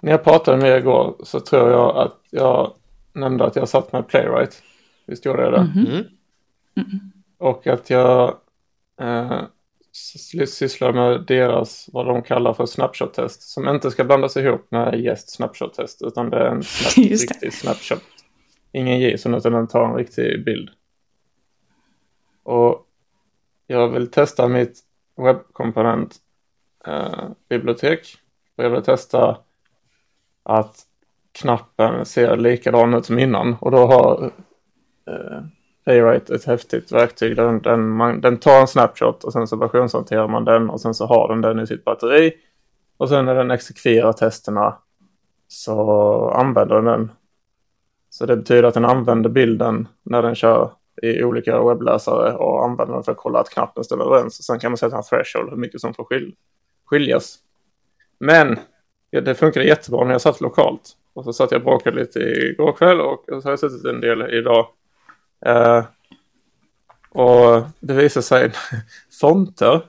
när jag pratade med er igår så tror jag att jag nämnde att jag satt med Playwright. Visst gjorde jag det? Mhm. Mm. Och att jag eh, sy- sysslar med deras, vad de kallar för snapshot-test. Som inte ska blandas ihop med gäst snapshot-test. Utan det är en snap, riktig snapshot. Ingen JSON utan den tar en riktig bild. Och jag vill testa mitt webbkomponent eh. Och jag vill testa att knappen ser likadan ut som innan. Och då har eh, Playwright ett häftigt verktyg. Den, den, man, den tar en snapshot och sen så versionshanterar man den och sen så har den den i sitt batteri. Och sen när den exekverar testerna så använder den den. Så det betyder att den använder bilden när den kör i olika webbläsare och använder den för att kolla att knappen stämmer överens. Och sen kan man sätta en threshold hur mycket som får skil skiljas. Men ja, det funkade jättebra när jag satt lokalt. Och så satt jag och bråkade lite igår kväll och så har jag suttit en del idag. Eh, och det visar sig fonter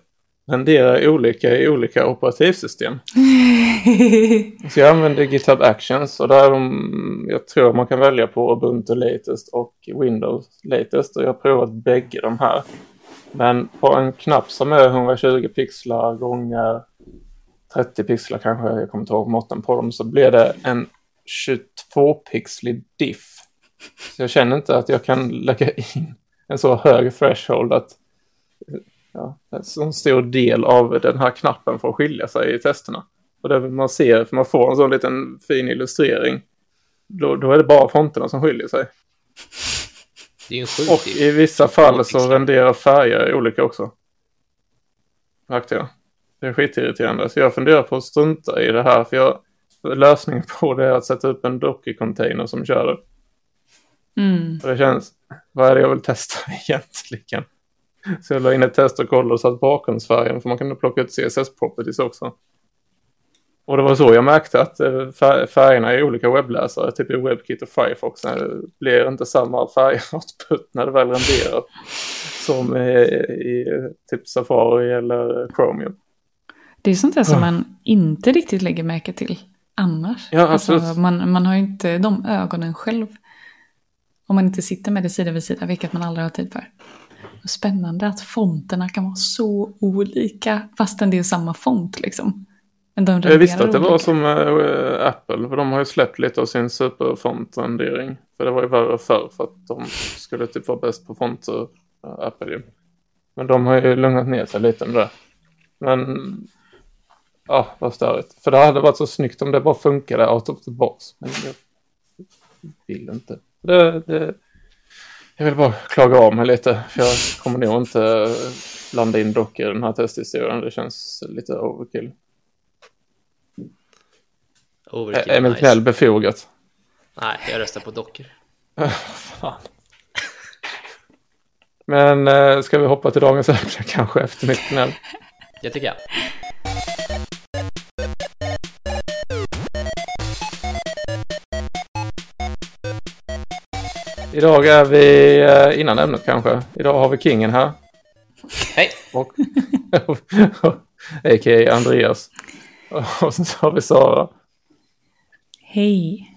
renderar olika i olika operativsystem. Så jag använder GitHub Actions och där är de, jag tror man kan välja på Ubuntu Latest och Windows Latest och jag har provat bägge de här. Men på en knapp som är 120 pixlar gånger 30 pixlar kanske, jag kommer inte ihåg måtten på dem, så blir det en 22-pixlig diff. Så jag känner inte att jag kan lägga in en så hög threshold att ja, en så stor del av den här knappen får skilja sig i testerna. Och det man ser, för man får en sån liten fin illustrering, då, då är det bara fonterna som skiljer sig. Och i vissa fall så renderar färger olika också. Märkte jag. Det är skitirriterande. Så jag funderar på att strunta i det här. För jag, lösningen på det är att sätta upp en Docker-container som kör det. Mm. Och det känns, vad är det jag vill testa egentligen? Så jag la in ett testprotokoll och satt bakgrundsfärgen för man kunde plocka ut CSS-properties också. Och det var så jag märkte att eh, fär- färgerna i olika webbläsare, typ i WebKit och Firefox, blir inte samma färgoutput när det väl renderar som i, i typ Safari eller Chromium. Det är sånt där som man inte riktigt lägger märke till annars. Ja, absolut. Alltså, man, man har ju inte de ögonen själv. Om man inte sitter med det sida vid sida, vilket man aldrig har tid för. Spännande att fonterna kan vara så olika, fastän det är samma font liksom. Men de Jag visste att det var olika. som eh, Apple, för de har ju släppt lite av sin superfontrendering. För det var ju värre förr för att de skulle typ vara bäst på fonter, eh, Apple ju. Men de har ju lugnat ner sig lite med det. Men, ja, vad störigt. För det hade varit så snyggt om det bara funkade out of the box. Men jag vill inte. Det, det, jag vill bara klaga av mig lite, för jag kommer nog inte blanda in dockor i den här testhistorien. Det känns lite overkill. Overkill, Eventuellt nice. befogat. Nej, jag röstar på dockor. Fan. Men eh, ska vi hoppa till dagens ämne kanske efter mitt gnäll? Det tycker jag. Idag är vi eh, innan ämnet kanske. Idag har vi kingen här. Hej! Och, a.k.a. Andreas. Och sen så har vi Sara. Hej.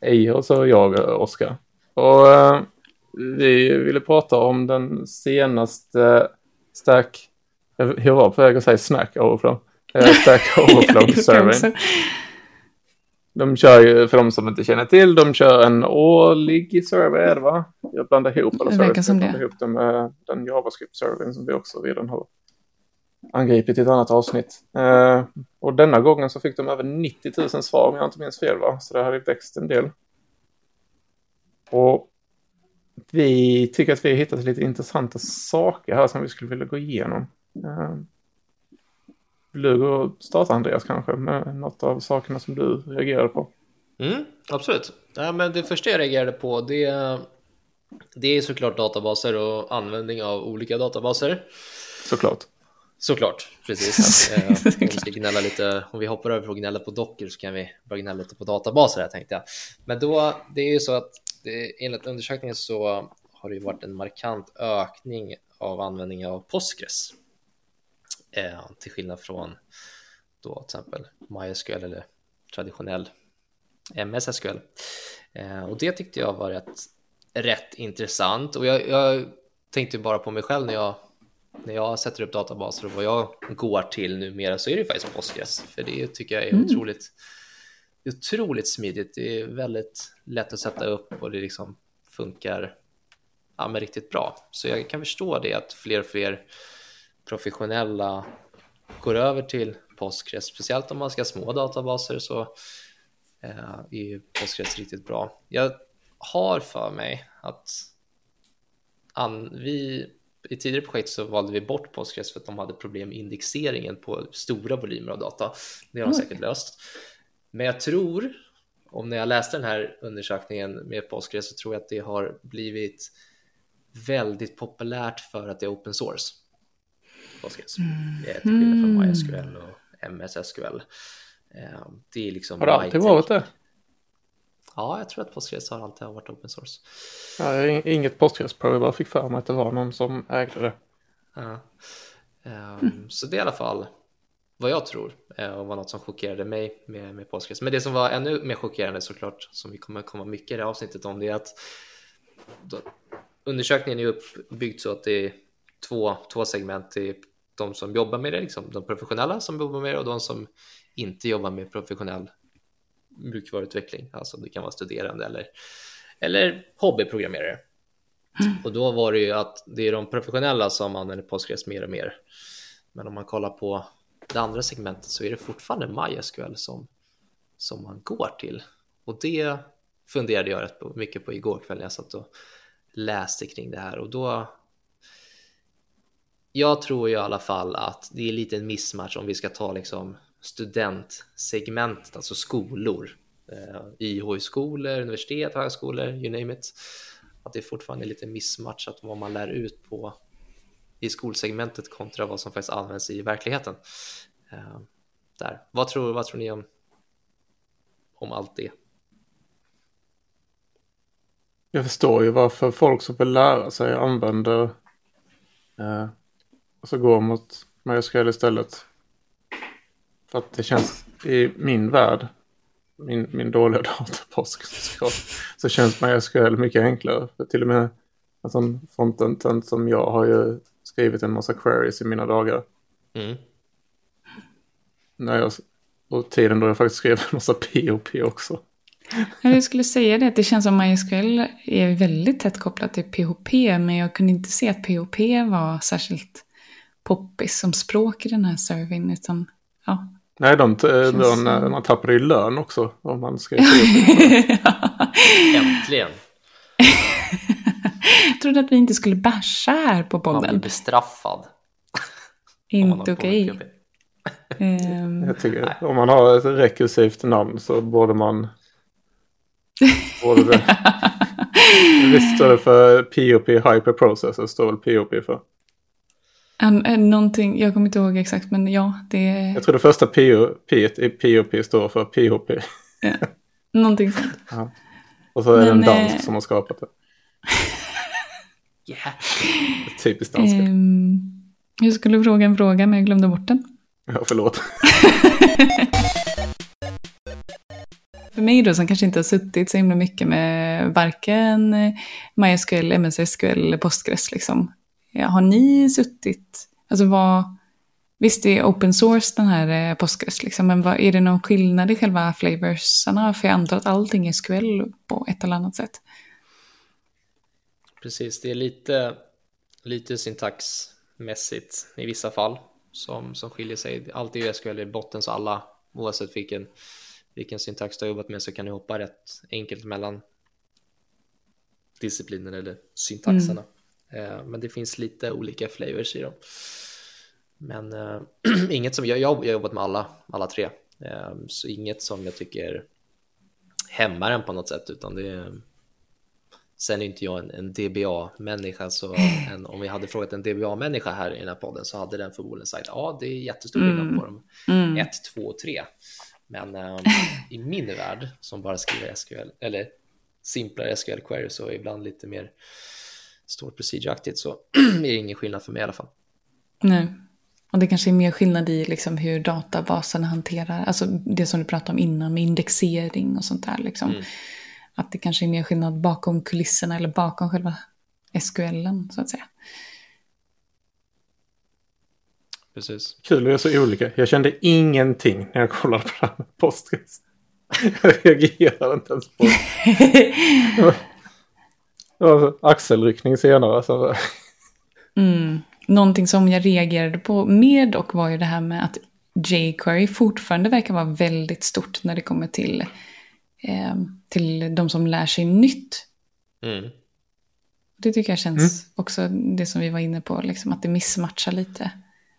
Hej, och så jag, eh, Oskar. Och eh, vi ville prata om den senaste Stack... Jag var på väg att säga Snack Overflow. Eh, Stack Jag Overflow-servern. De kör ju, för de som inte känner till, de kör en årlig server, är det va? Jag blandar ihop alla Det som Jag det. blandar ihop dem med den JavaScript-servern som vi också redan har angripit i ett annat avsnitt. Eh, och denna gången så fick de över 90 000 svar om jag inte minns fel va? Så det har ju växt en del. Och vi tycker att vi har hittat lite intressanta saker här som vi skulle vilja gå igenom. Eh, vill du gå och starta Andreas kanske med något av sakerna som du reagerade på? Mm, absolut. Ja, men det första jag reagerade på det, det är såklart databaser och användning av olika databaser. Såklart. Såklart, precis. Ja. Eh, om, vi gnälla lite, om vi hoppar över från gnället på dockor så kan vi börja gnälla lite på databaser här tänkte jag. Men då, det är ju så att det, enligt undersökningen så har det ju varit en markant ökning av användning av Postgres. Eh, till skillnad från då till exempel MySQL eller traditionell MS SQL. Eh, och det tyckte jag var rätt, rätt intressant och jag, jag tänkte bara på mig själv när jag när jag sätter upp databaser och vad jag går till numera så är det faktiskt Postgres. För det tycker jag är mm. otroligt, otroligt smidigt. Det är väldigt lätt att sätta upp och det liksom funkar ja, riktigt bra. Så jag kan förstå det att fler och fler professionella går över till Postgres, speciellt om man ska ha små databaser så eh, är Postgres riktigt bra. Jag har för mig att vi i tidigare projekt så valde vi bort Postgres för att de hade problem med indexeringen på stora volymer av data. Det har de säkert löst. Men jag tror, om när jag läste den här undersökningen med Postgres så tror jag att det har blivit väldigt populärt för att det är open source. Postgres. Mm. Till skillnad från MySQL och MS SQL. Eh, det är liksom... Har det alltid varit det? Ja, jag tror att Postgres har alltid varit open source. Ja, inget Postgres-pro, jag bara fick för mig att det var någon som ägde det. Ja. Um, Så det är i alla fall vad jag tror eh, och var något som chockerade mig med, med Postgres. Men det som var ännu mer chockerande såklart, som vi kommer komma mycket i det här avsnittet om, det är att då, undersökningen är uppbyggd så att det två, två segment. Är de som jobbar med det, liksom, de professionella som jobbar med det och de som inte jobbar med professionell mjukvaruutveckling, alltså det kan vara studerande eller, eller hobbyprogrammerare. Mm. Och då var det ju att det är de professionella som använder Postgres mer och mer. Men om man kollar på det andra segmentet så är det fortfarande MySQL som, som man går till. Och det funderade jag rätt mycket på igår kväll när jag satt och läste kring det här och då jag tror i alla fall att det är lite en missmatch om vi ska ta liksom studentsegmentet, alltså skolor. Eh, IH-skolor, universitet, högskolor, you name it. Att det fortfarande är lite missmatchat vad man lär ut på i skolsegmentet kontra vad som faktiskt används i verkligheten. Eh, där. Vad, tror, vad tror ni om, om allt det? Jag förstår ju varför folk som vill lära sig använder eh, så går mot MySQL istället. För att det känns i min värld, min, min dåliga datakunskap, så känns MySQL mycket enklare. För till och med en sån frontend som jag har ju skrivit en massa queries i mina dagar. Mm. När jag, och tiden då jag faktiskt skrev en massa POP också. Jag skulle säga det, att det känns som MySQL är väldigt tätt kopplat till PHP, men jag kunde inte se att PHP var särskilt poppis som språk i den här servern, utan ja, Nej, de, de, de, man tappar ju lön också om man ska Äntligen! jag trodde att vi inte skulle basha här på podden. Man blir bestraffad. inte okej. Okay. um... Jag tycker om man har ett rekursivt namn så borde man... borde det... Visst står det för POP Hyper Processor, står väl POP för? Um, någonting, jag kommer inte ihåg exakt men ja, det är... Jag tror det första POP i POP står för PHP. Ja, någonting sånt. Ja. Och så är det en dansk eh... som har skapat det. yeah. Typiskt danska. Um, jag skulle fråga en fråga men jag glömde bort den. Ja, förlåt. För mig då som kanske inte har suttit så himla mycket med varken MySQL, MSSQL eller Postgres liksom. Har ni suttit, alltså vad, visst det är open source den här eh, Postgres liksom, men vad, är det någon skillnad i själva flavorsarna? För jag antar att allting är SQL på ett eller annat sätt. Precis, det är lite, lite syntaxmässigt i vissa fall som, som skiljer sig. Allt är ju SQL i botten så alla, oavsett vilken, vilken syntax du har jobbat med så kan du hoppa rätt enkelt mellan disciplinen eller syntaxerna. Mm. Eh, men det finns lite olika flavors i dem. Men äh, inget som jag, jag har jobbat med alla, alla tre, äh, så inget som jag tycker hämmar en på något sätt, utan det är Sen är inte jag en, en DBA-människa, så en, om vi hade frågat en DBA-människa här i den här podden så hade den förmodligen sagt ja, det är jättestor skillnad mm. på dem. 1, mm. 2 och 3. Men ähm, i min värld, som bara skriver SQL, eller simplare SQL queries och ibland lite mer står procedureaktigt så är det ingen skillnad för mig i alla fall. Nej. Och det kanske är mer skillnad i liksom hur databaserna hanterar, alltså det som du pratade om innan med indexering och sånt där. Liksom. Mm. Att det kanske är mer skillnad bakom kulisserna eller bakom själva SQLen så att säga. Precis. Kul, det är så olika. Jag kände ingenting när jag kollade på det här med Postgres. Jag reagerade inte ens på det. Det var axelryckning senare. Så. Mm. Någonting som jag reagerade på med och var ju det här med att jQuery fortfarande verkar vara väldigt stort när det kommer till, eh, till de som lär sig nytt. Mm. Det tycker jag känns också det som vi var inne på, liksom, att det missmatchar lite.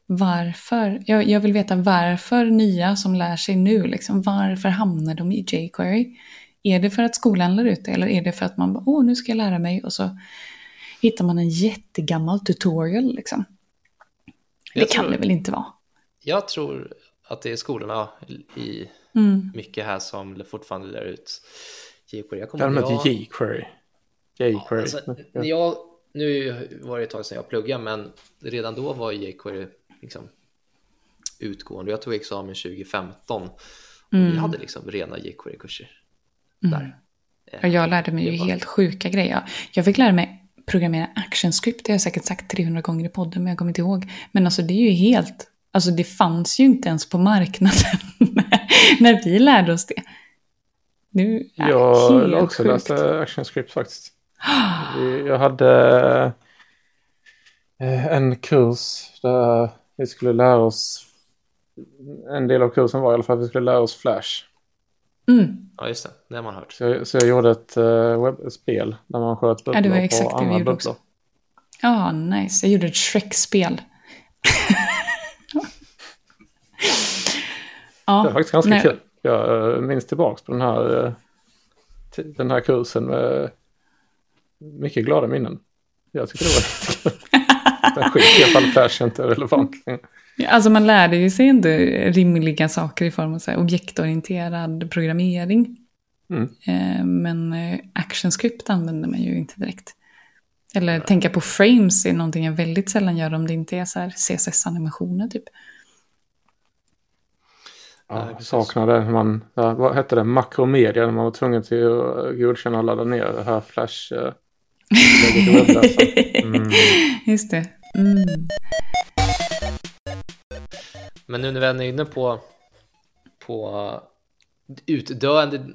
Varför? Jag, jag vill veta varför nya som lär sig nu, liksom, varför hamnar de i jQuery? Är det för att skolan lär ut det eller är det för att man bara, åh nu ska jag lära mig och så hittar man en jättegammal tutorial liksom. Jag det kan tror- det väl inte vara? Jag tror att det är skolorna i Mm. mycket här som fortfarande lär ut jQuery. Jag kommer jag- jQuery. jQuery. Alltså, när jag, nu var det ett tag sedan jag pluggade, men redan då var jQuery liksom utgående. Jag tog examen 2015 och vi hade liksom rena jQuery-kurser där. Och jag lärde mig ju helt sjuka grejer. Jag fick lära mig programmera ActionScript, det har jag säkert sagt 300 gånger i podden, men jag kommer inte ihåg. Men alltså det är ju helt, alltså det fanns ju inte ens på marknaden när vi lärde oss det. Nu, ja, Jag helt också sjukt. läst ActionScript faktiskt. Jag hade eh, en kurs där vi skulle lära oss. En del av kursen var i alla fall att vi skulle lära oss Flash. Mm. Ja, just det. Det har man hört. Så jag, så jag gjorde ett uh, webbspel där man sköt bubblor Ja, det var på exakt det vi andra bubblor. också. Ja, nice. Jag gjorde ett Shrek-spel. ja, Det är faktiskt ganska nej. kul. Jag eh, minns tillbaka på den här, t- den här kursen med mycket glada minnen. Jag tycker det var lite kul. Den skit i alla fall Flash är inte relevant Alltså man lärde ju sig inte rimliga saker i form av så här, objektorienterad programmering. Mm. Eh, men eh, ActionScript använder man ju inte direkt. Eller tänka på frames är någonting jag väldigt sällan gör om det inte är så här CSS-animationer typ. Nej, Ja, precis. saknade man, ja, vad hette det, makromedia när man var tvungen till att godkänna och ladda ner det här Flash. Eh, mm. Just det. Mm. Men nu när vi är inne på, på utdöende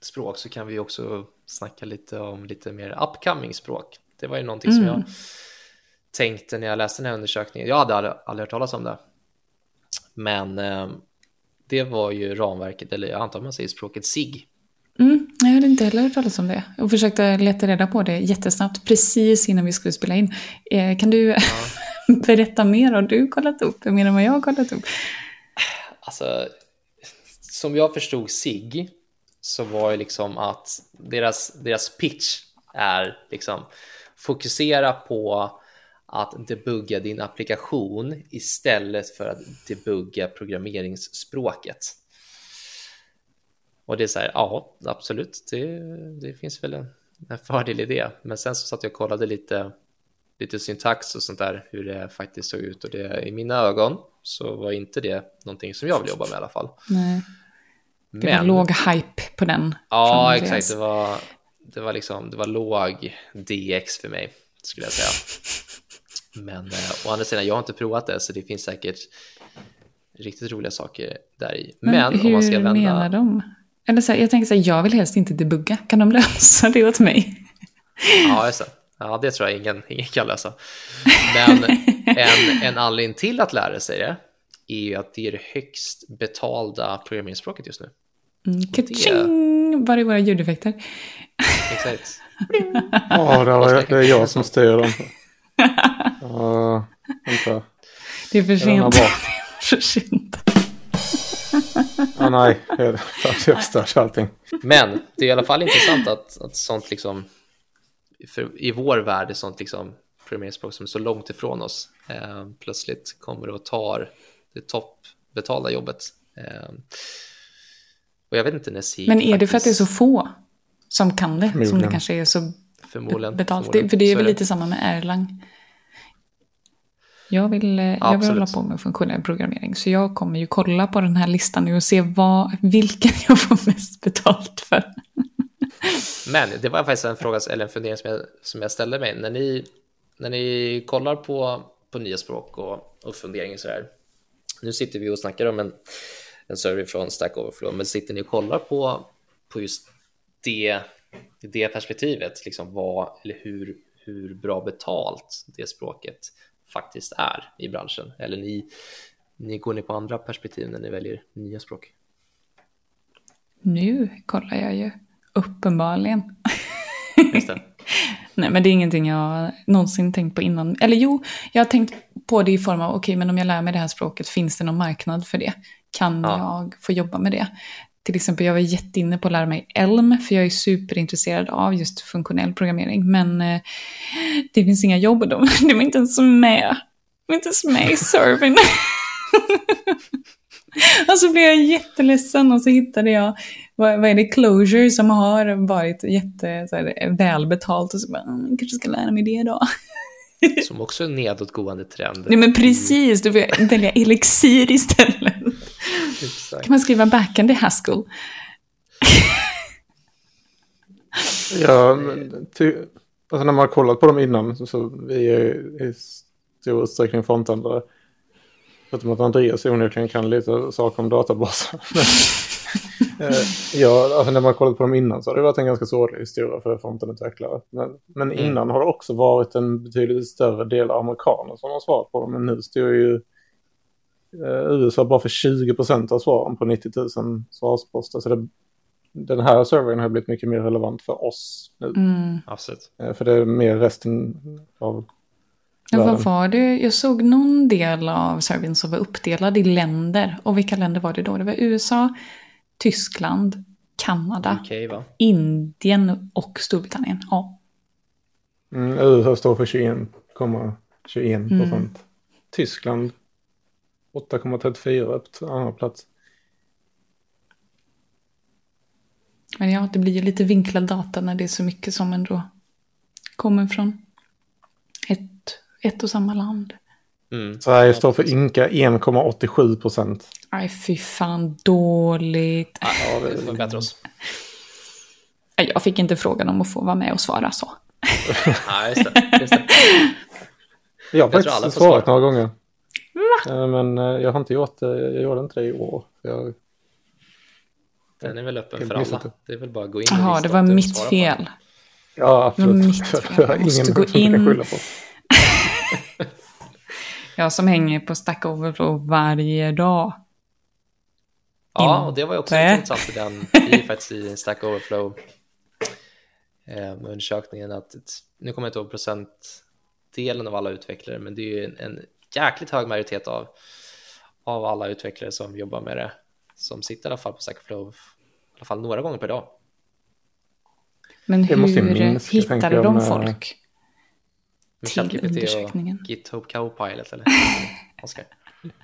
språk så kan vi också snacka lite om lite mer upcoming språk. Det var ju någonting som Mm. jag tänkte när jag läste den här undersökningen. Jag hade aldrig, aldrig hört talas om det. Men eh, det var ju ramverket, eller jag antar man säger språket SIG. Mm, jag hade inte heller hört talas om det. Och försökte leta reda på det jättesnabbt, precis innan vi skulle spela in. Eh, kan du berätta mer? Har du kollat upp? Jag menar vad jag har kollat upp? Alltså, som jag förstod SIG så var det liksom att deras, deras pitch är liksom fokusera på att debugga din applikation istället för att debugga programmeringsspråket. Och det är så här, ja, absolut, det, det finns väl en, en fördel i det. Men sen så satt jag och kollade lite, lite syntax och sånt där, hur det faktiskt såg ut. Och det, i mina ögon så var inte det någonting som jag vill jobba med i alla fall. Nej, det Men, var låg hype på den. ja, exakt, det var, det var liksom, det var låg DX för mig, skulle jag säga. Men eh, å andra sidan, jag har inte provat det, så det finns säkert riktigt roliga saker där i. Men, Men, hur om man ska vända... menar de? Eller så här, jag tänker så här, jag vill helst inte debugga. Kan de lösa det åt mig? Ja, just det. Ja, det tror jag ingen, ingen kan lösa. Men en, en anledning till att lära sig det är ju att det är det högst betalda programmeringsspråket just nu. Mm, Ka-ching! Var är våra ljudeffekter? Exakt. Ja, det, var, det är jag som styr dem. Ja, vänta. Det är för Är sent. bra? för sent. Ja, nej, jag jag förstörde allting. Men det är i alla fall intressant att, att sånt liksom, för i vår värld är sånt liksom programmeringsspråk som är så långt ifrån oss eh, plötsligt kommer och tar det toppbetalda jobbet. Eh, och jag vet inte när Men är det för att det är så faktiskt- få som kan det? Som det kanske är så förmodligen, betalt? förmodligen. För det är väl lite samma med Erlang. Jag vill, eh, jag vill hålla på med funktionell programmering. Så jag kommer ju kolla på den här listan nu och se vad, vilken jag får mest betalt för. Men det var faktiskt en fråga eller en fundering som jag, som jag ställde mig. När ni, när ni kollar på, på nya språk och, och funderingar så här. Nu sitter vi och snackar om en, en server från Stack Overflow, men sitter ni och kollar på, på just det, det perspektivet, liksom vad eller hur, hur bra betalt det språket faktiskt är i branschen? Eller ni, ni går ni på andra perspektiv när ni väljer nya språk? Nu kollar jag ju, uppenbarligen. Just det. Nej, men det är ingenting jag någonsin tänkt på innan. Eller jo, jag har tänkt på det i form av, okej, okay, men om jag lär mig det här språket, finns det någon marknad för det? Kan ja. jag få jobba med det? Till exempel, jag var jätteinne på att lära mig Elm, för jag är superintresserad av just funktionell programmering. Men eh, det finns inga jobb och de, de inte ens med. De var inte ens med i servern. och så blev jag jätteledsen och så hittade jag, vad, vad är det, Closure som har varit jätte, så här, välbetalt och så bara, mm, jag kanske ska lära mig det då. Som också är en nedåtgående trend. Nej men precis, du får välja Elixir istället. Exakt. Kan man skriva backend i Haskell? ja, men ty, alltså när man har kollat på dem innan så, så vi är i stor utsträckning frontändare. Förutom att Andreas onekligen kan lite saker om databaser. Eh, ja, alltså när man kollat på dem innan så har det varit en ganska sorglig historia för frontenutvecklare. Men, men mm. innan har det också varit en betydligt större del amerikaner som har svarat på dem. Men nu står ju eh, USA bara för 20 procent av svaren på 90 000 svarsposter. Så det, den här servern har blivit mycket mer relevant för oss nu. Mm. Absolut. Eh, för det är mer resten av Ja, vad var det? Jag såg någon del av servern som var uppdelad i länder. Och vilka länder var det då? Det var USA, Tyskland, Kanada, okay, Indien och Storbritannien. Ja. Mm, USA står för 21,21 21 procent. Mm. Tyskland 8,34 på andra plats. Men ja, det blir ju lite vinklad data när det är så mycket som ändå kommer från ett, och samma land. Mm. Sverige står för Inka 1,87 procent. Nej, fy fan dåligt. Ja, vi får bättre oss. Jag fick inte frågan om att få vara med och svara så. Nej, just det. Just det. Jag har faktiskt svarat några gånger. Va? Eh, men eh, jag har inte gjort det, jag gjorde inte det i år. Jag... Den är väl öppen för alla. Det är väl bara att gå in och Jaha, det var mitt fel. Ja, absolut. Det var mitt fel. Jag måste gå in. Jag som hänger på Stack Overflow varje dag. Ja, och det var ju också intressant i den, i faktiskt i Stack Overflow eh, undersökningen att nu kommer jag inte ihåg procentdelen av alla utvecklare, men det är ju en, en jäkligt hög majoritet av, av alla utvecklare som jobbar med det som sitter i alla fall på Stack Overflow i alla fall några gånger per dag. Men hur minska, hittade de folk? Till undersökningen? och GitHub Copilot eller? Oskar?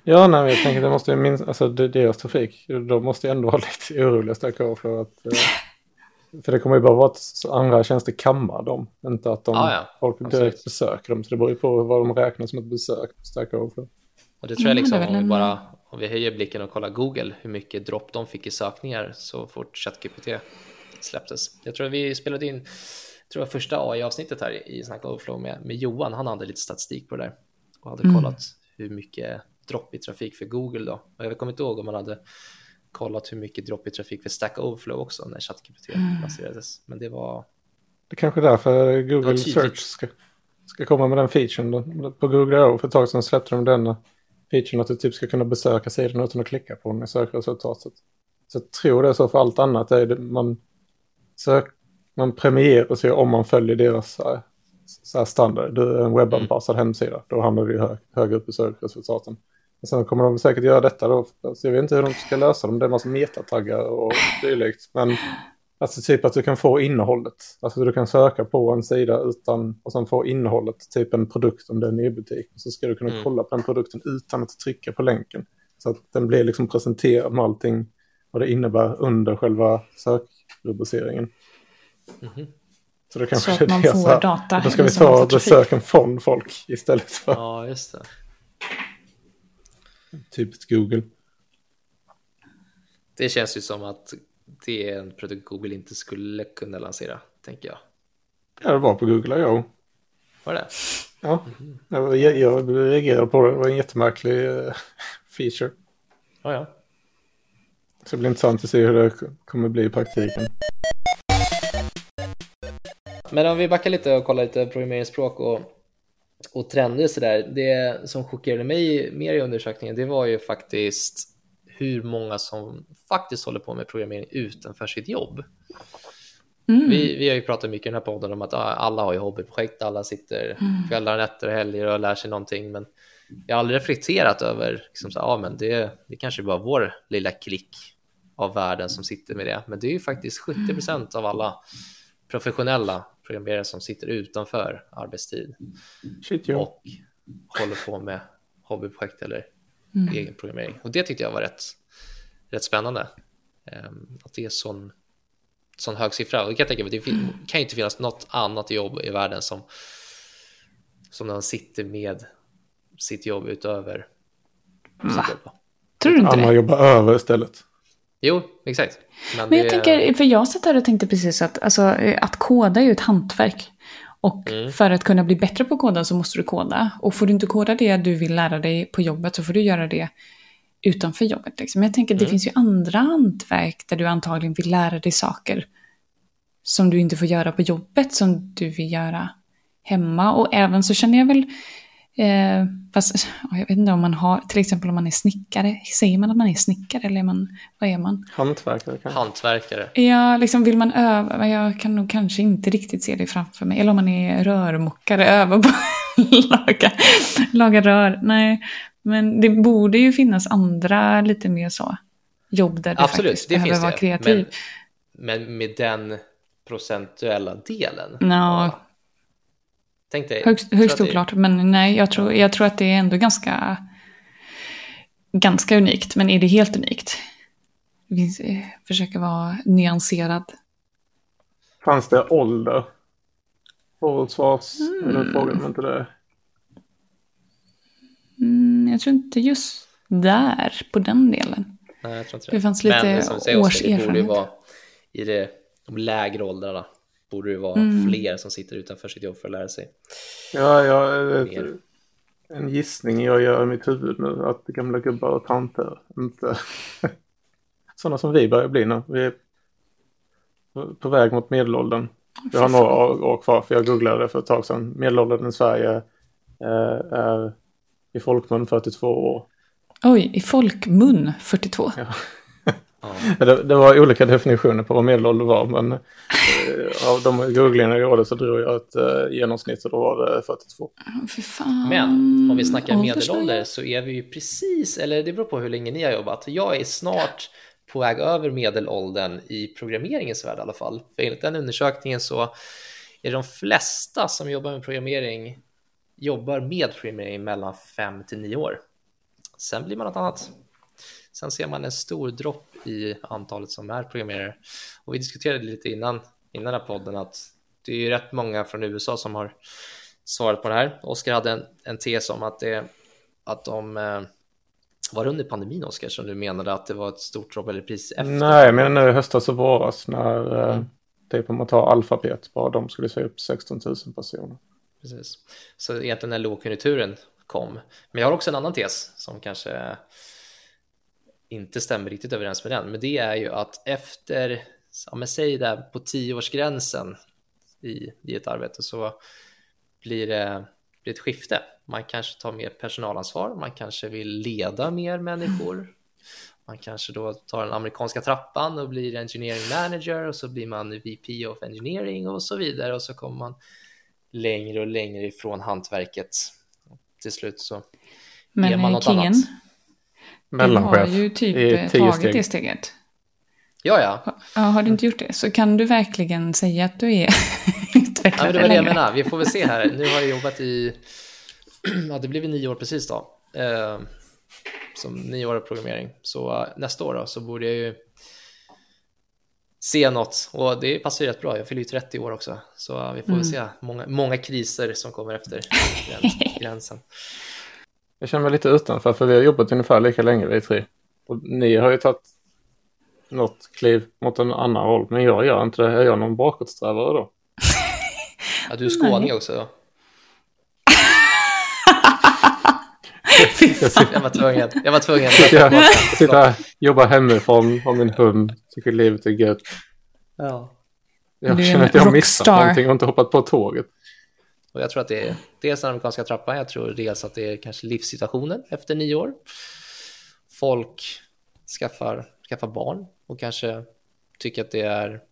Ja, nej, jag tänker att det måste minst, alltså deras trafik, de måste ändå vara lite oroliga Stack Overflow att eh, för det kommer ju bara vara att andra tjänster kammar dem, inte att de, ah, ja. folk direkt Absolut. besöker dem. Så det beror ju på vad de räknar som ett besök på Stack Overflow. Och det tror jag liksom, om vi bara om vi höjer blicken och kollar Google, hur mycket dropp de fick i sökningar så fort ChatGPT släpptes. Jag tror att vi spelade in, tror jag första AI-avsnittet här i Snack Overflow med, med Johan, han hade lite statistik på det där och hade mm. kollat hur mycket dropp i trafik för Google då. Och jag kommer inte ihåg om man hade kollat hur mycket dropp i trafik för Stack Overflow också när ChatGPT mm. lanserades. Men det var... Det är kanske är därför Google Search ska, ska komma med den featuren. Då. På Google O för ett tag sedan släppte de denna featuren att du typ ska kunna besöka sidan utan att klicka på den i sökresultatet. Så jag tror det är så för allt annat. Är det, man, sök, man premierar sig om man följer deras så här, standard. Du är en webbanpassad mm. hemsida. Då hamnar du hög, högre upp i sökresultaten. Och sen kommer de säkert göra detta då. Så jag vet inte hur de ska lösa dem. Det är en massa metataggar och dylikt. Men alltså typ att du kan få innehållet. Alltså du kan söka på en sida utan och sen få innehållet. Typ en produkt om det är en e-butik. Så ska du kunna mm. kolla på den produkten utan att trycka på länken. Så att den blir liksom presenterad med allting. Vad det innebär under själva sökrubriceringen. Mm -hmm. Så, det kanske så att man får data. Då ska vi ta besöken från folk istället för... Ja, just det. Typiskt Google. Det känns ju som att det är en produkt Google inte skulle kunna lansera, tänker jag. Ja, det var på Google I.O. Var det? Ja, jag, jag reagerade på det. Det var en jättemärklig eh, feature. Ja, ja. Så det blir intressant att se hur det kommer bli i praktiken. Men om vi backar lite och kollar lite programmeringsspråk och, och trender så där. Det som chockerade mig mer i undersökningen, det var ju faktiskt hur många som faktiskt håller på med programmering utanför sitt jobb. Mm. Vi, vi har ju pratat mycket i den här podden om att alla har ju hobbyprojekt, alla sitter kvällar, nätter och helger och lär sig någonting, men jag har aldrig reflekterat över, liksom så, ah, men det, det kanske bara vår lilla klick av världen som sitter med det, men det är ju faktiskt 70 procent av alla professionella programmerare som sitter utanför arbetstid Shit, jo. och håller på med hobbyprojekt eller Mm. egen programmering. Och det tyckte jag var rätt, rätt spännande. Ehm, att det är sån, sån hög siffra. Och det kan jag tänka mig, det kan ju inte finnas något annat jobb i världen som, som man sitter med sitt jobb utöver sitt jobb. Tror du inte det? jobbar över istället. Jo, exakt. Men jag det- tänker, för jag satt här och tänkte precis att alltså, eh, att koda är ju ett hantverk. Och Mm. för att kunna bli bättre på att koda så måste du koda. Och får du inte koda det du vill lära dig på jobbet så får du göra det utanför jobbet. Liksom. Men jag tänker, det Mm. finns ju andra hantverk där du antagligen vill lära dig saker som du inte får göra på jobbet som du vill göra hemma. Och även så känner jag väl, eh, fast ja, jag vet inte om man har, till exempel om man är snickare, säger man att man är snickare eller är man, vad är man? Hantverkare kanske. Hantverkare. Ja, liksom vill man öva, men jag kan nog kanske inte riktigt se det framför mig. Eller om man är rörmokare, öva på att laga, laga rör. Nej, men det borde ju finnas andra lite mer så jobb där du Absolut, faktiskt det behöver finns vara det. kreativ. Men, men med den procentuella delen. Ja. Tänk dig. Högst, högst att det- oklart, men nej, jag tror, jag tror att det är ändå ganska, ganska unikt. Men är det helt unikt? Det finns, eh, försöker vara nyanserad. Fanns det ålder? Förutssvars? Mm. Eller frågan om inte det. Mm, jag tror inte just där, på den delen. Nej, jag tror inte Det fanns lite Men som du säger, års Oskar, det borde ju erfarenhet. vara i det, de lägre åldrarna borde det vara Mm. fler som sitter utanför sitt jobb för att lära sig. Ja, jag, Mer. en gissning jag gör i mitt huvud nu. Att gamla gubbar och tanter inte... sådana som vi börjar bli nu. Vi är på- väg mot medelåldern. Vi har några år kvar, för jag googlade det för ett tag sedan. Medelåldern i Sverige eh, är i folkmun 42 år. Oj, i folkmun 42. Ja. Det, det var olika definitioner på vad medelålder var, men eh, av de googlingar jag gjorde så drog jag ett eh, genomsnitt och då var det 42. Fy fan. Men om vi snackar medelålder så är vi ju precis, eller det beror på hur länge ni har jobbat. Jag är snart på väg över medelåldern i programmeringens värld i alla fall. För enligt den undersökningen så är de flesta som jobbar med programmering jobbar med programmering mellan 5 till 9 år. Sen blir man något annat. Sen ser man en stor dropp i antalet som är programmerare. Och vi diskuterade lite innan, innan den här podden att det är ju rätt många från USA som har svarat på det här. Oskar hade en, en tes om att, det, att de eh, var det under pandemin, Oskar, som du menade att det var ett stort dropp eller pris efter? Nej, men nu i höstas och våras när eh, Mm. typ om man tar alfabet, bara de skulle säga upp 16 000 personer. Precis. Så egentligen när lågkonjunkturen kom. Men jag har också en annan tes som kanske inte stämmer riktigt överens med den. Men det är ju att efter, ja men säg där på tioårsgränsen i, i ett arbete så blir det, blir ett skifte. Man kanske tar mer personalansvar, man kanske vill leda mer människor. Man kanske då tar den amerikanska trappan och blir engineering manager och så blir man VP of engineering och så vidare och så kommer man längre och längre ifrån hantverket. Till slut så är Men man eh, något Kingen, annat. du har ju typ tagit steg. det steget. Ja, ja. Ja, har du inte gjort det så kan du verkligen säga att du är ja men utvecklare det var det jag menar. Vi får väl se här. Nu har jag jobbat i, ja det blir väl nio år precis då. Eh, som nio år av programmering. Så eh, nästa år då så borde jag ju se något. Och det passar ju rätt bra. Jag fyller ju 30 år också. Så eh, vi får väl se många, många kriser som kommer efter gräns- gränsen. jag känner mig lite utanför för vi har jobbat ungefär lika länge vi tre. Och ni har ju tagit något kliv mot en annan roll, men jag gör inte det. Är jag någon bakåtsträvare då? Ja, du är skåning också då. Jag var tvungen. Jag var tvungen. Jag sitter här, jobbar hemifrån, har min hund, tycker livet är gött. Ja. Jag känner att jag har missat rockstar. någonting och inte hoppat på tåget. Och jag tror att det är dels den amerikanska trappan, jag tror dels att det är kanske livssituationen efter nio år. Folk skaffar, skaffar barn och kanske tycker att det är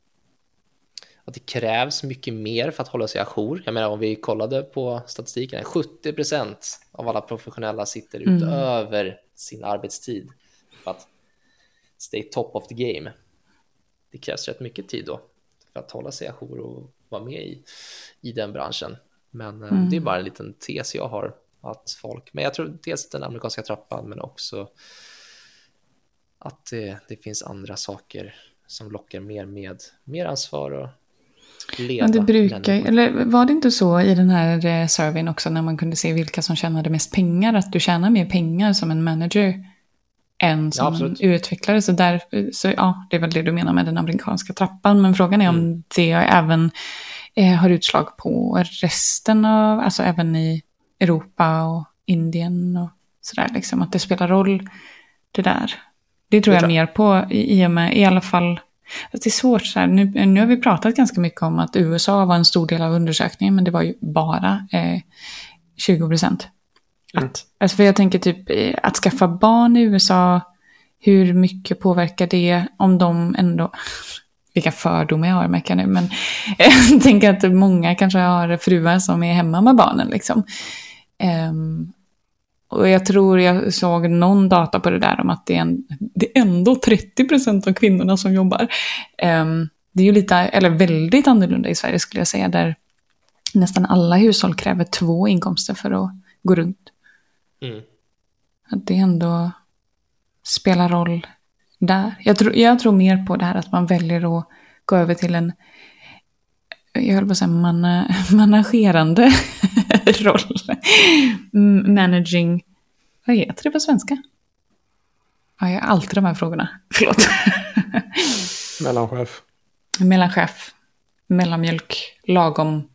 att det krävs mycket mer för att hålla sig ajour. Jag menar om vi kollade på statistiken, 70 procent av alla professionella sitter Mm. utöver sin arbetstid för att stay top of the game. Det krävs rätt mycket tid då för att hålla sig ajour och vara med i, i den branschen. Men eh, Mm. det är bara en liten tes jag har att folk, men jag tror dels den amerikanska trappan men också att det, det finns andra saker som lockar mer med mer ansvar och leda. Men det brukar, människor. eller var det inte så i den här eh, surveyn också när man kunde se vilka som tjänade mest pengar, att du tjänar mer pengar som en manager än som en absolut. utvecklare. Så, där, så ja, det är väl det du menar med den amerikanska trappan. Men frågan är om Mm. det även eh, har utslag på resten av, alltså även i Europa och Indien och sådär. Liksom, att det spelar roll det där. Det tror jag tror mer på i, i och med, i alla fall Fast det är svårt så här. Nu, nu har vi pratat ganska mycket om att USA var en stor del av undersökningen, men det var ju bara eh, 20 procent. Mm. Att, alltså för jag tänker typ eh, att skaffa barn i USA, hur mycket påverkar det om de ändå... Vilka fördomar jag har märker jag nu, men jag tänker att många kanske har fruar som är hemma med barnen liksom. Ehm, och jag tror jag såg någon data på det där om att det är, en, det är ändå 30% av kvinnorna som jobbar. Ehm, det är ju lite, eller väldigt annorlunda i Sverige skulle jag säga, där nästan alla hushåll kräver två inkomster för att gå runt. Mm. Att det ändå spelar roll där. Jag tror, jag tror mer på det här att man väljer att gå över till en, jag höll på att säga mana, managerande roll. Mm, Managing, vad heter det på svenska? Ja, jag har alltid de här frågorna. Förlåt. Mellanchef. Mellanchef, mellanmjölk, lagom,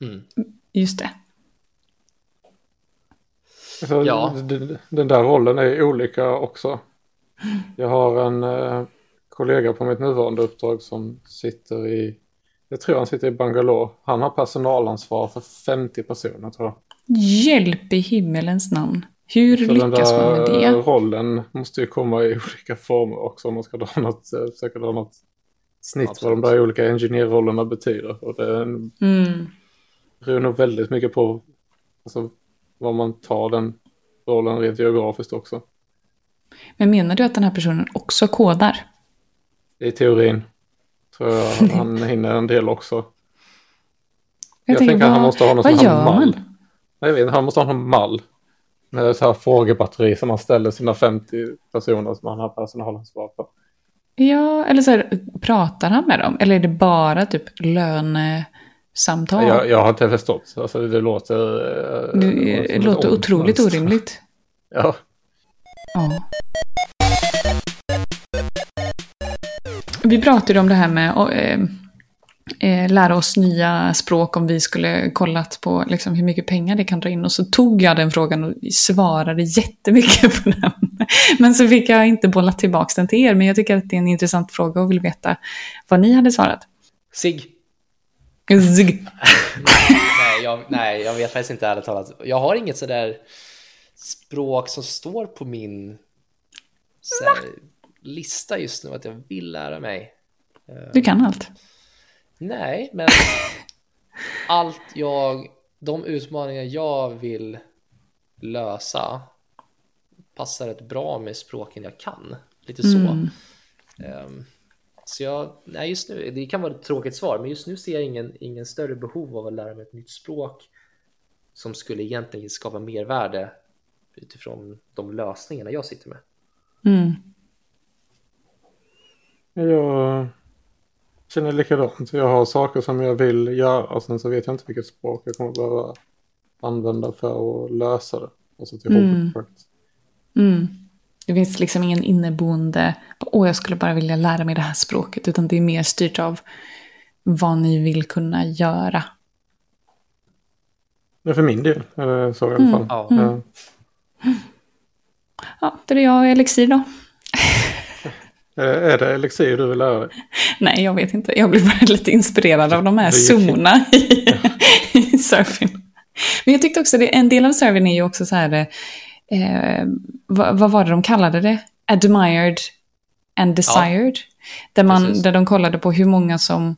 Mm. just det. Alltså, Ja. Den där rollen är olika också. Jag har en eh, kollega på mitt nuvarande uppdrag som sitter i, jag tror han sitter i Bangalore. Han har personalansvar för 50 personer tror jag. Hjälp i himmelens namn. Hur Så den lyckas man med där det? rollen måste ju komma i olika former också om man ska dra något, eh, försöka dra något snitt Absolut. vad de där olika ingenjörrollerna betyder. Och det Mm. beror nog väldigt mycket på alltså, vad man tar den rollen rent geografiskt också. Men menar du att den här personen också kodar? I teorin tror jag han hinner en del också. Jag, Jag tänker, tänker att han vad, måste ha någon vad sån här mall. man? Jag vet, han måste ha någon mall. Med så här frågebatteri som han ställer sina 50 personer som han har personalansvar för. Ja, eller så här, pratar han med dem? Eller är det bara typ lönesamtal? Jag, jag har inte förstått. Alltså, det låter... eh, det det låter otroligt orimligt. Ja, Ja. Vi pratade om det här med att eh, eh, lära oss nya språk om vi skulle kollat på liksom, hur mycket pengar det kan dra in. Och så tog jag den frågan och svarade jättemycket på den. Men så fick jag inte bolla tillbaka den till er. Men jag tycker att det är en intressant fråga och vill veta vad ni hade svarat. Sig. Zig. nej, jag, nej, jag vet faktiskt inte ärligt talat. Jag har inget sådär språk som står på min så här, lista just nu att jag vill lära mig. Du kan allt. Nej, men allt jag, de utmaningar jag vill lösa passar rätt bra med språken jag kan. Lite så. Mm. Ehm, så jag, nej just nu, det kan vara ett tråkigt svar, men just nu ser jag ingen, ingen större behov av att lära mig ett nytt språk som skulle egentligen skapa mervärde utifrån de lösningarna jag sitter med. Mm. Jag känner likadant. Jag har saker som jag vill göra och sen så vet jag inte vilket språk jag kommer behöva använda för att lösa det. Alltså till Mm. hobbyprojekt. Mm. Det finns liksom ingen inneboende, åh jag skulle bara vilja lära mig det här språket, utan det är mer styrt av vad ni vill kunna göra. Men för min del är det så i alla Mm. fall. Ja. Ja. Ja, det är jag och Elixir då. Eh, Är det elixir du vill lära dig? Nej, jag vet inte. Jag blir bara lite inspirerad av de här zonerna i, i surfing. Men jag tyckte också, det, en del av surfing är ju också så här, eh, vad, vad var det de kallade det? Admired and desired. där, man, precis. där de kollade på hur många som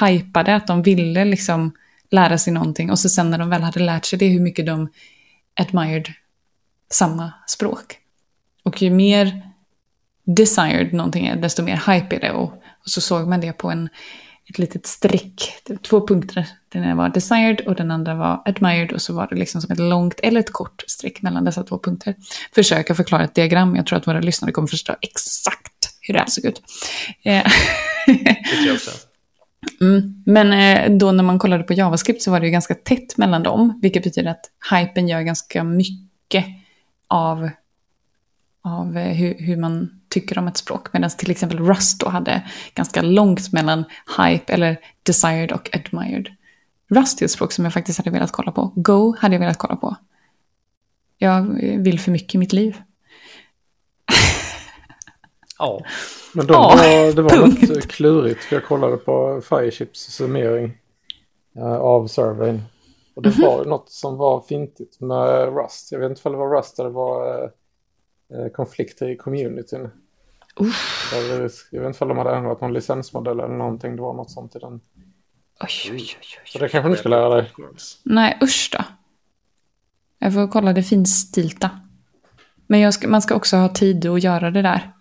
hypade att de ville liksom lära sig någonting. Och så sen när de väl hade lärt sig det, hur mycket de admired samma språk. Och ju mer desired någonting är, desto mer hype är det. Och, och så såg man det på en, ett litet streck, var två punkter. Den ena var desired och den andra var admired. Och så var det liksom som ett långt eller ett kort streck mellan dessa två punkter. Försöka förklara ett diagram. Jag tror att våra lyssnare kommer förstå exakt hur det här såg ut. Eh, Det. Mm. Men eh, då när man kollade på JavaScript så var det ju ganska tätt mellan dem, vilket betyder att hypen gör ganska mycket av, av eh, hur, hur man tycker om ett språk. Medan till exempel Rust då hade ganska långt mellan hype eller desired och admired. Rust är ett språk som jag faktiskt hade velat kolla på. Go hade jag velat kolla på. Jag vill för mycket i mitt liv. Ja, Men de Ja, var, det var punkt. något klurigt för jag kollade på Fireships summering eh, av surveyn. Och det Mhm. var ju något som var fintigt med Rust. Jag vet inte om det var Rust eller det var eh, eh, konflikter i communityn. Uff. Jag vet inte om de hade ändrat någon licensmodell eller någonting. Det var något sånt i den. Oj, oj, oj, Så oj. det kanske du ska lära dig. Nej, usch då. Jag får kolla det finstilta. Men ska, man ska också ha tid att göra det där.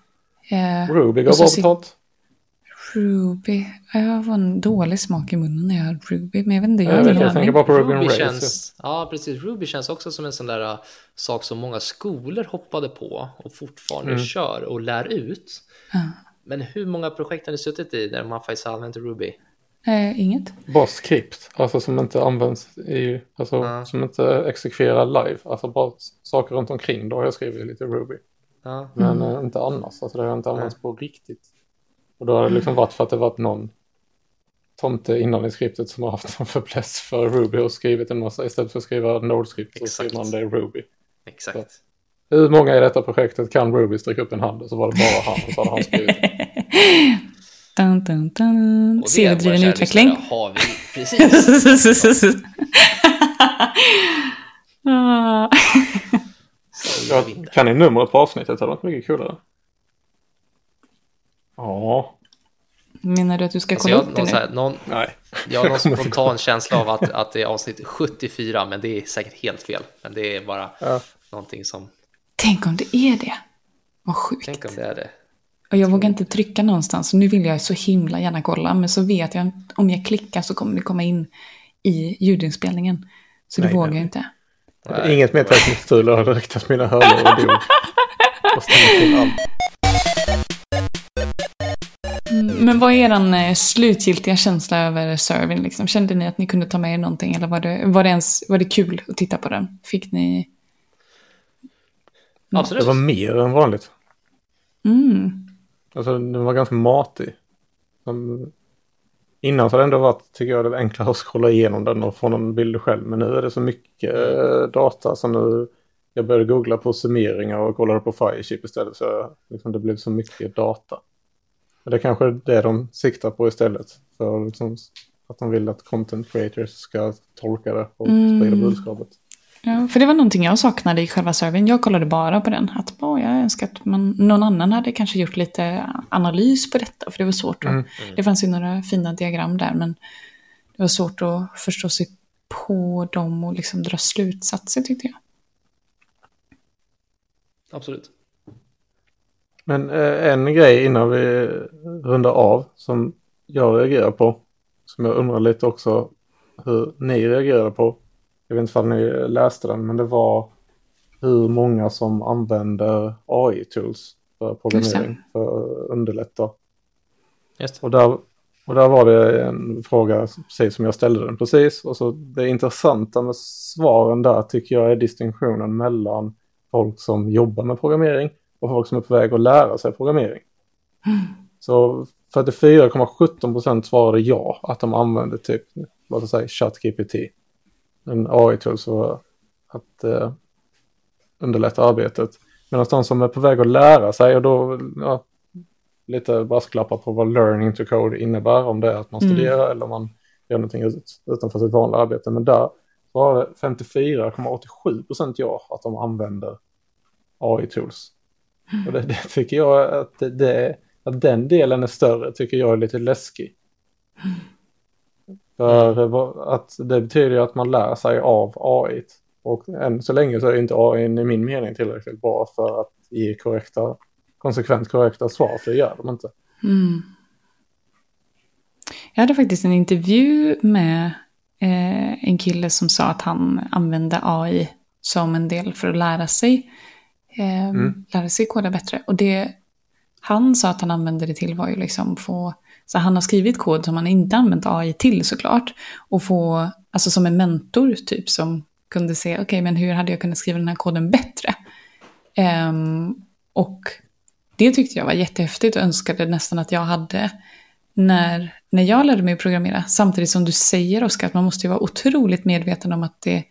Eh, Ruby gav så bra betalt. Ruby. Jag har en dålig smak i munnen när jag hör Ruby. Men jag vet inte, jag Jag, har vet, jag tänker bara på Ruby Ruby känns, ja precis, Ruby känns också som en sån där uh, sak som många skolor hoppade på och fortfarande Mm. kör och lär ut. Ja. Men hur många projekt har ni suttit i där man faktiskt har använt Ruby? Eh, inget. Bara skript, alltså som inte används i, alltså Ja. som inte exekverar live. Alltså bara saker runt omkring, då har jag skrivit lite Ruby. Ja, Men Mm. eh, inte annars, alltså det har inte använts på riktigt. Och då har det liksom varit för att det varit någon tomte innan i skriptet som har haft en fäbless för Ruby och skrivit en massa, istället för att skriva Node-skript så skriver man det i Ruby. exakt. Hur många i detta projektet kan Ruby sträcka upp en hand och så var det bara han och så hade han skrivit dun, dun, dun. Och det, Seriedriven utveckling. lyssnare, har vi precis. Ah. Så kan ni numret på avsnittet? Det hade varit mycket coolare. Ja, Menar du att du ska Alltså kolla jag, upp det någon, nu? här, någon, nej. jag har någon spontan känsla av att, att det är avsnitt 74, men det är säkert helt fel. Men det är bara Ja. någonting som, Tänk om det är det. Vad sjukt. tänk om det är det. Och jag vågar inte trycka någonstans. Nu vill jag så himla gärna kolla. Men så vet jag att om jag klickar så kommer det komma in i ljudinspelningen. Så det Nej, vågar nej. jag inte. Nej. Inget mer tekniskt strul har riktat mina hörlurar och dog. Men vad är er eh, slutgiltiga känsla över servern? Liksom? Kände ni att ni kunde ta med er någonting? Eller var det, var det, ens, var det kul att titta på den? Fick ni... Absolut. Det var mer än vanligt. Mm. Alltså den var ganska matig. Som- Innan så har det ändå varit, tycker jag, det enklare att scrolla igenom den och få någon bild själv. Men nu är det så mycket eh, data så nu jag började googla på summeringar och kollade på Fireship istället. Så liksom, det blev så mycket data. Men det är kanske är det de siktar på istället. För liksom, att de vill att content creators ska tolka det och Mm. sprida budskapet. Ja, för det var någonting jag saknade i själva servern. Jag kollade bara på den. Att åh, jag önskar att man, någon annan hade kanske gjort lite analys på detta. För det var svårt. Mm. Det fanns ju några fina diagram där. Men det var svårt att förstå sig på dem och liksom dra slutsatser tyckte jag. Absolut. Men eh, en grej innan vi rundar av som jag reagerar på. Som jag undrar lite också hur ni reagerade på. Jag vet inte om ni läste den men det var hur många som använder AI-tools för programmering. För att underlätta. Och där Och där var det en fråga precis som jag ställde den precis. Och så det intressanta med svaren där tycker jag är distinktionen mellan folk som jobbar med programmering och folk som är på väg att lära sig programmering. Mm. Så 44,17 procent svarade ja, att de använde typ, låt oss säga ChatGPT. En AI-tool för att eh, underlätta arbetet. Medan de som är på väg att lära sig, och då ja, lite brasklappar på vad learning to code innebär, om det är att man mm. studerar mm. eller man gör någonting ut, utanför sitt vanliga arbete. Men där var det 54,87 procent ja, att de använder AI-tools. Mm. Och det, det, tycker jag att det, att den delen är större tycker jag är lite läskig. För att det betyder att man lär sig av AI. Och än så länge så är inte AI i min mening tillräckligt bra för att ge korrekta, konsekvent korrekta svar, för det gör de inte. Mm. Jag hade faktiskt en intervju med eh, en kille som sa att han använde AI som en del för att lära sig, eh, mm. lära sig koda bättre. Och det han sa att han använde det till var ju liksom få, så han har skrivit kod som han inte använt AI till såklart. Och få, alltså som en mentor typ som kunde se, okej okay, men hur hade jag kunnat skriva den här koden bättre? Um, och det tyckte jag var jättehäftigt och önskade nästan att jag hade när, när jag lärde mig programmera. Samtidigt som du säger Oskar att man måste ju vara otroligt medveten om att det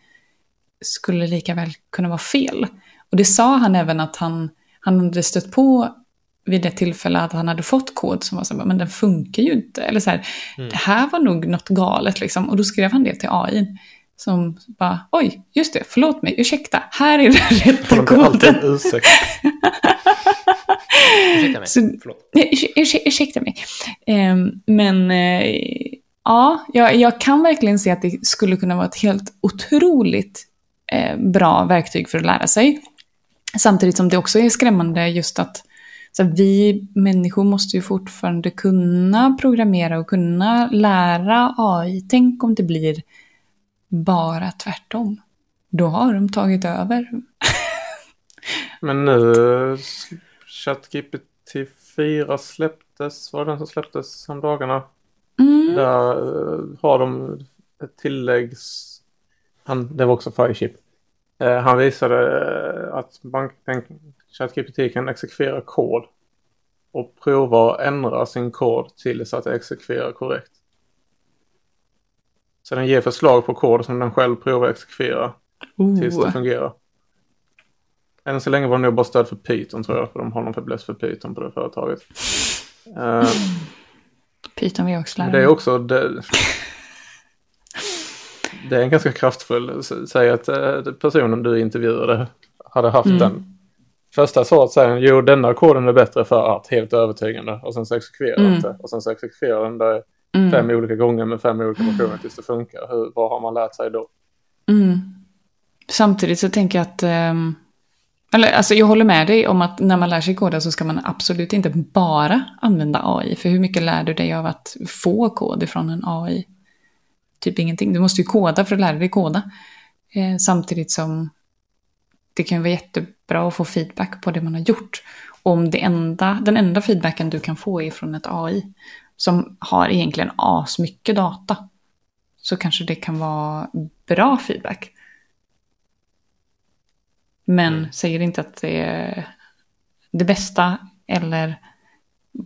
skulle lika väl kunna vara fel. Och det sa han även att han, han hade stött på vid ett tillfälle att han hade fått kod som var så men den funkar ju inte. Eller så här, mm. det här var nog något galet liksom. Och då skrev han det till AI. Som bara, oj, just det, förlåt mig, ursäkta, här är den rätta koden. ursäkt. ursäkta mig, så, förlåt. ursäkta mig. Um, men uh, ja, jag, jag, kan verkligen se att det skulle kunna vara ett helt otroligt uh, bra verktyg för att lära sig. Samtidigt som det också är skrämmande just att så vi människor måste ju fortfarande kunna programmera och kunna lära AI. Tänk om det blir bara tvärtom. Då har de tagit över. Men nu, ChatGPT 4 släpptes, var det den som släpptes om dagarna? Mm. Där eh, har de ett tilläggs... Han, det var också Fireship. Eh, han visade att man, ChatGPT kan exekvera kod och prova att ändra sin kod till så att det exekverar korrekt. Så den ger förslag på kod som den själv provar att exekvera uh. tills det fungerar. Än så länge var det nog bara stöd för Python tror jag, för de har någon fäbless för Python på det företaget. Uh, Python vill jag också lära Det är också, det, det är en ganska kraftfull, säg att eh, personen du intervjuade hade haft mm. den första svaret säger den, jo denna koden är bättre för att, helt övertygande. Och sen så exekverar mm. det. Och sen så exekverar den det mm. fem olika gånger med fem olika versioner tills det funkar. Hur, vad har man lärt sig då? Mm. Samtidigt så tänker jag att, um, eller alltså jag håller med dig om att när man lär sig koda så ska man absolut inte bara använda AI. För hur mycket lär du dig av att få kod ifrån en AI? Typ ingenting. Du måste ju koda för att lära dig koda. Eh, samtidigt som det kan vara jättebra att få feedback på det man har gjort. Om det enda, den enda feedbacken du kan få är från ett AI som har egentligen asmycket data så kanske det kan vara bra feedback. Men mm. säger inte att det är det bästa eller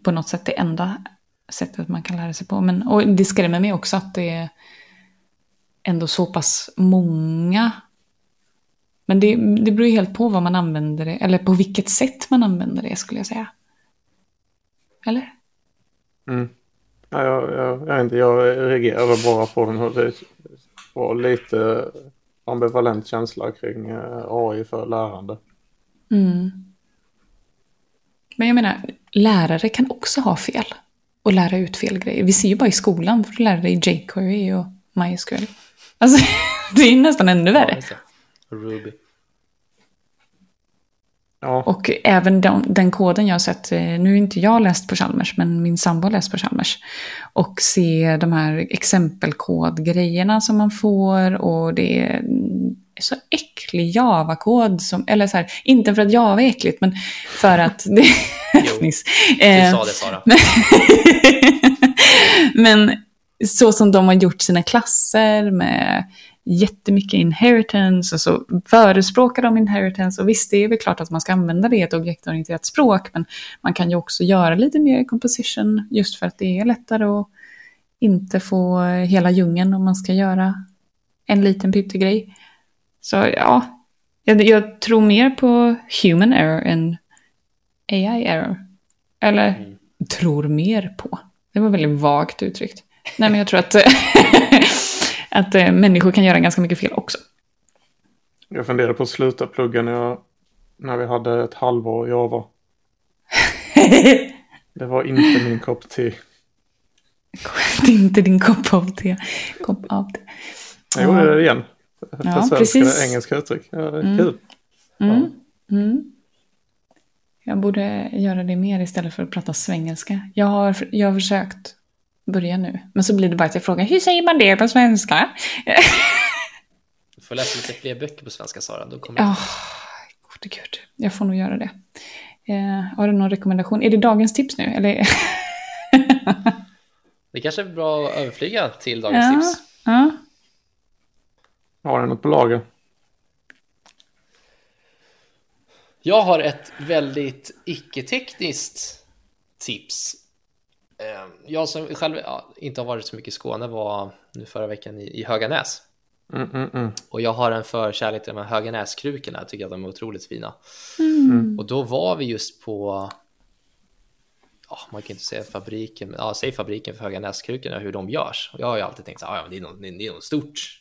på något sätt det enda sättet man kan lära sig på. Men, och det skrämmer mig också att det är ändå så pass många men det, det beror ju helt på vad man använder det, eller på vilket sätt man använder det skulle jag säga. Eller? Mm. Ja, jag, jag, jag, inte, jag reagerade bara på den. Det var lite ambivalent känsla kring eh, AI för lärande. Mm. Men jag menar, lärare kan också ha fel och lära ut fel grejer. Vi ser ju bara i skolan, för att lära dig jQuery och MySQL. Alltså, det är nästan ännu värre. Ruby. Ja. Och även den, den, koden jag har sett, eh, nu är inte jag läst på Chalmers, men min sambo har läst på Chalmers. Och se de här exempelkodgrejerna som man får och det är så äcklig Java-kod. Som, eller så här, inte för att Java är äckligt, men för att det... jo, du sa det Sara. Men så som de har gjort sina klasser med jättemycket inheritance och så förespråkar de inheritance och visst det är väl klart att man ska använda det i ett objektorienterat språk men man kan ju också göra lite mer composition just för att det är lättare att inte få hela djungeln om man ska göra en liten pyttegrej. Så ja, jag, jag tror mer på human error än AI error. Eller mm. tror mer på. Det var väldigt vagt uttryckt. Nej, men jag tror att, att äh, människor kan göra ganska mycket fel också. Jag funderade på att sluta plugga när, jag, när vi hade ett halvår Java. det var inte min kopp te. det är inte din kopp av te. Kopp av te. Jag gjorde det igen. Ja, precis. engelska uttryck. Ja, mm. Kul. Mm. Ja. Mm. Jag borde göra det mer istället för att prata svengelska. Jag har, jag har försökt börja nu. Men så blir det bara att jag frågar, hur säger man det på svenska? Du får läsa lite fler böcker på svenska, Sara. Då kommer oh, gode gud. Jag får nog göra det. Eh, har du någon rekommendation? Är det dagens tips nu? Eller? det kanske är bra att överflyga till dagens ja, tips. Ja. Har du något på lager? Jag har ett väldigt icke-tekniskt tips. Ehm, jag som själv ja, inte har varit så mycket i Skåne var nu förra veckan i, i Höganäs. Mm, mm, mm. Och jag har en förkärlek till de här Höganäskrukorna, jag tycker att de är otroligt fina. Mm. Och då var vi just på, ja, man kan inte säga fabriken, men ja, säg fabriken för Höganäskrukorna, hur de görs. Och jag har ju alltid tänkt att ja, det, är något, det är något stort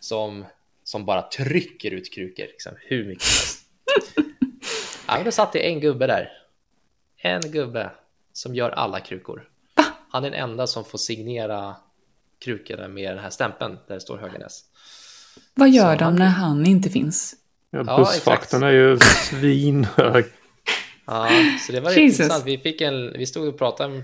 som, som bara trycker ut krukor, liksom, hur mycket som helst. Ja, men då satt det en gubbe där. En gubbe som gör alla krukor. Han är den enda som får signera krukorna med den här stämpeln där det står Höganäs. Vad gör så de han... när han inte finns? Ja, bussfaktorn är ju svinhög. Ja, så det var intressant. Vi, fick en, vi stod och pratade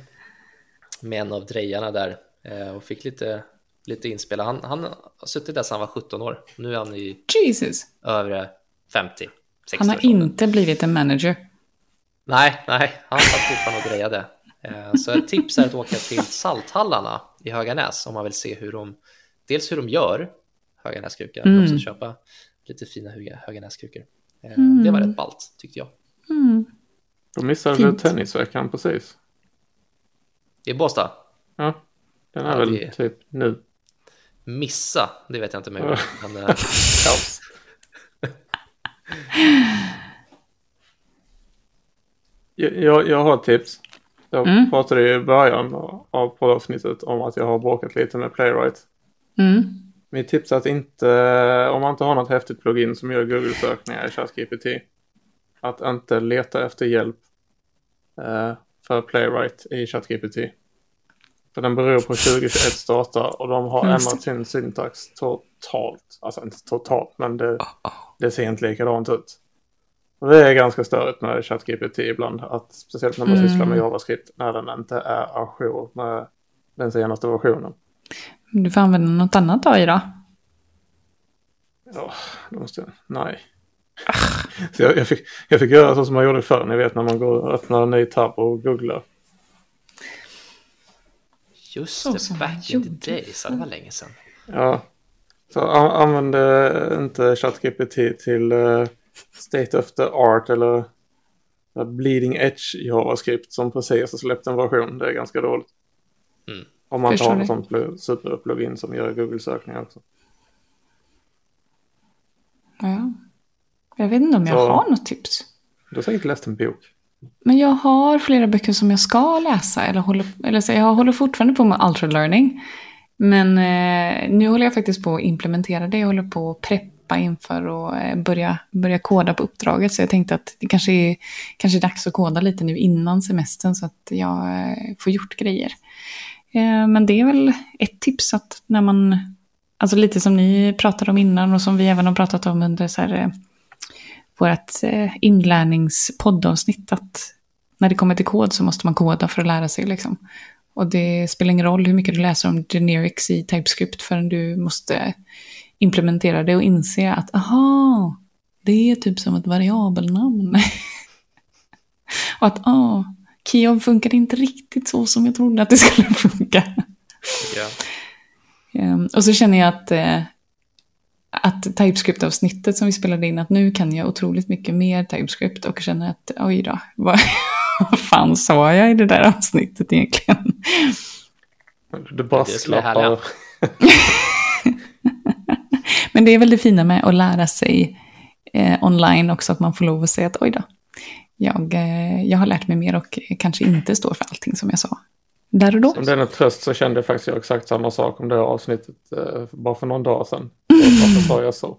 med en av drejarna där eh, och fick lite, lite inspel. Han, han har suttit där sedan han var 17 år. Nu är han i Jesus. övre 50. Han har inte blivit en manager. Nej, nej, han satt fortfarande och grejade. Eh, så ett tips är att åka till Salthallarna i Höganäs om man vill se hur de, dels hur de gör Höganäskrukor, mm. men också köpa lite fina Höganäskrukor. Eh, mm. Det var rätt ballt tyckte jag. Mm. Då missade Fint. du tennisveckan precis. I Båstad? Ja, den är ja, väl det... typ nu. Missa, det vet jag inte om jag gjorde. Jag, jag har ett tips. Jag mm. pratade i början av poddavsnittet om att jag har bråkat lite med Playwright. Mm. Mitt tips är att inte, om man inte har något häftigt plugin som gör Google-sökningar i ChatGPT, att inte leta efter hjälp eh, för Playwright i ChatGPT. För den beror på 2021 data och de har ändrat sin syntax totalt. Alltså inte totalt, men det, det ser inte likadant ut. Och det är ganska störigt med ChatGPT ibland, att speciellt när man mm. sysslar med JavaScript, när den inte är ajour med den senaste versionen. Du får använda något annat AI då? Ja, då måste jag, nej. så jag, jag, fick, jag fick göra så som man gjorde förr, ni vet när man går och öppnar en ny tab och googlar. Just det, back in the days, det var länge sedan. Ja, så använde inte ChatGPT till uh, State of the Art eller Bleeding Edge JavaScript som precis har släppt en version. Det är ganska dåligt. Mm. Om man tar en sån superplugin som gör Google-sökningar också. Ja. Jag vet inte om jag så, har något tips. Du har säkert läst en bok. Men jag har flera böcker som jag ska läsa. Eller, håller, eller så jag håller fortfarande på med ultralearning. Men eh, nu håller jag faktiskt på att implementera det. Jag håller på att preppa inför att eh, börja, börja koda på uppdraget. Så jag tänkte att det kanske är, kanske är dags att koda lite nu innan semestern så att jag eh, får gjort grejer. Eh, men det är väl ett tips att när man, alltså lite som ni pratade om innan och som vi även har pratat om under så här, vårt inlärningspoddavsnitt, att när det kommer till kod så måste man koda för att lära sig. Liksom. Och det spelar ingen roll hur mycket du läser om generics i TypeScript förrän du måste implementera det och inse att aha, det är typ som ett variabelnamn. och att ah, Kiob funkar inte riktigt så som jag trodde att det skulle funka. jag. Um, och så känner jag att, uh, att TypeScript-avsnittet som vi spelade in, att nu kan jag otroligt mycket mer TypeScript och känner att oj då, vad, vad fan sa jag i det där avsnittet egentligen? Du bara Det Men det är väl det fina med att lära sig eh, online också, att man får lov att säga att oj då, jag, eh, jag har lärt mig mer och kanske inte står för allting som jag sa där och då. Om det är tröst så kände jag faktiskt jag exakt samma sak om det här avsnittet eh, bara för någon dag sedan. Varför sa jag så?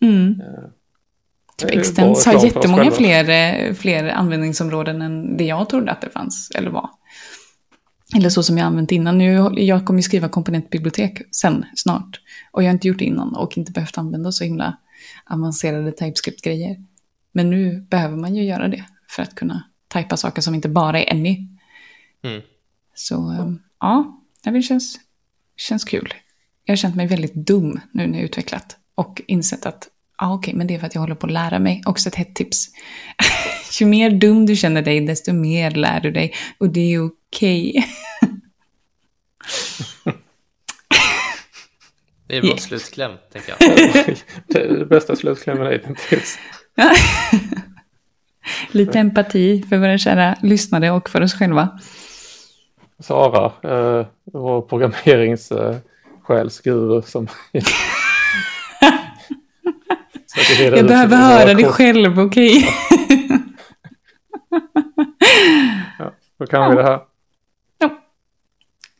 Mm. Eh, Typ Extens har jättemånga fler, eh, fler användningsområden än det jag trodde att det fanns, eller var. Eller så som jag använt innan. Nu, jag kommer ju skriva komponentbibliotek sen, snart. Och jag har inte gjort det innan och inte behövt använda så himla avancerade TypeScript-grejer. Men nu behöver man ju göra det för att kunna typa saker som inte bara är any. Mm. Så eh, ja, det känns, känns kul. Jag har känt mig väldigt dum nu när jag utvecklat och insett att ja, okej, men det är för att jag håller på att lära mig. Också ett hett tips. Ju mer dum du känner dig, desto mer lär du dig. Och det är okej. Det är bra Yeah. slutkläm, tänker jag. det är det bästa slutklämmen hittills. Lite empati för våra kära lyssnare och för oss själva. Sara, eh, vår programmeringssjälsguru som... försöker reda Jag behöver höra det själv, okej? Då kan vi det här.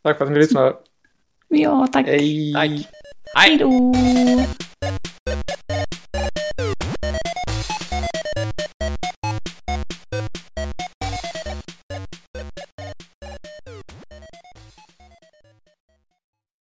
Tack för att ni lyssnade. Ja, tack. Hej! Tack. Hej då!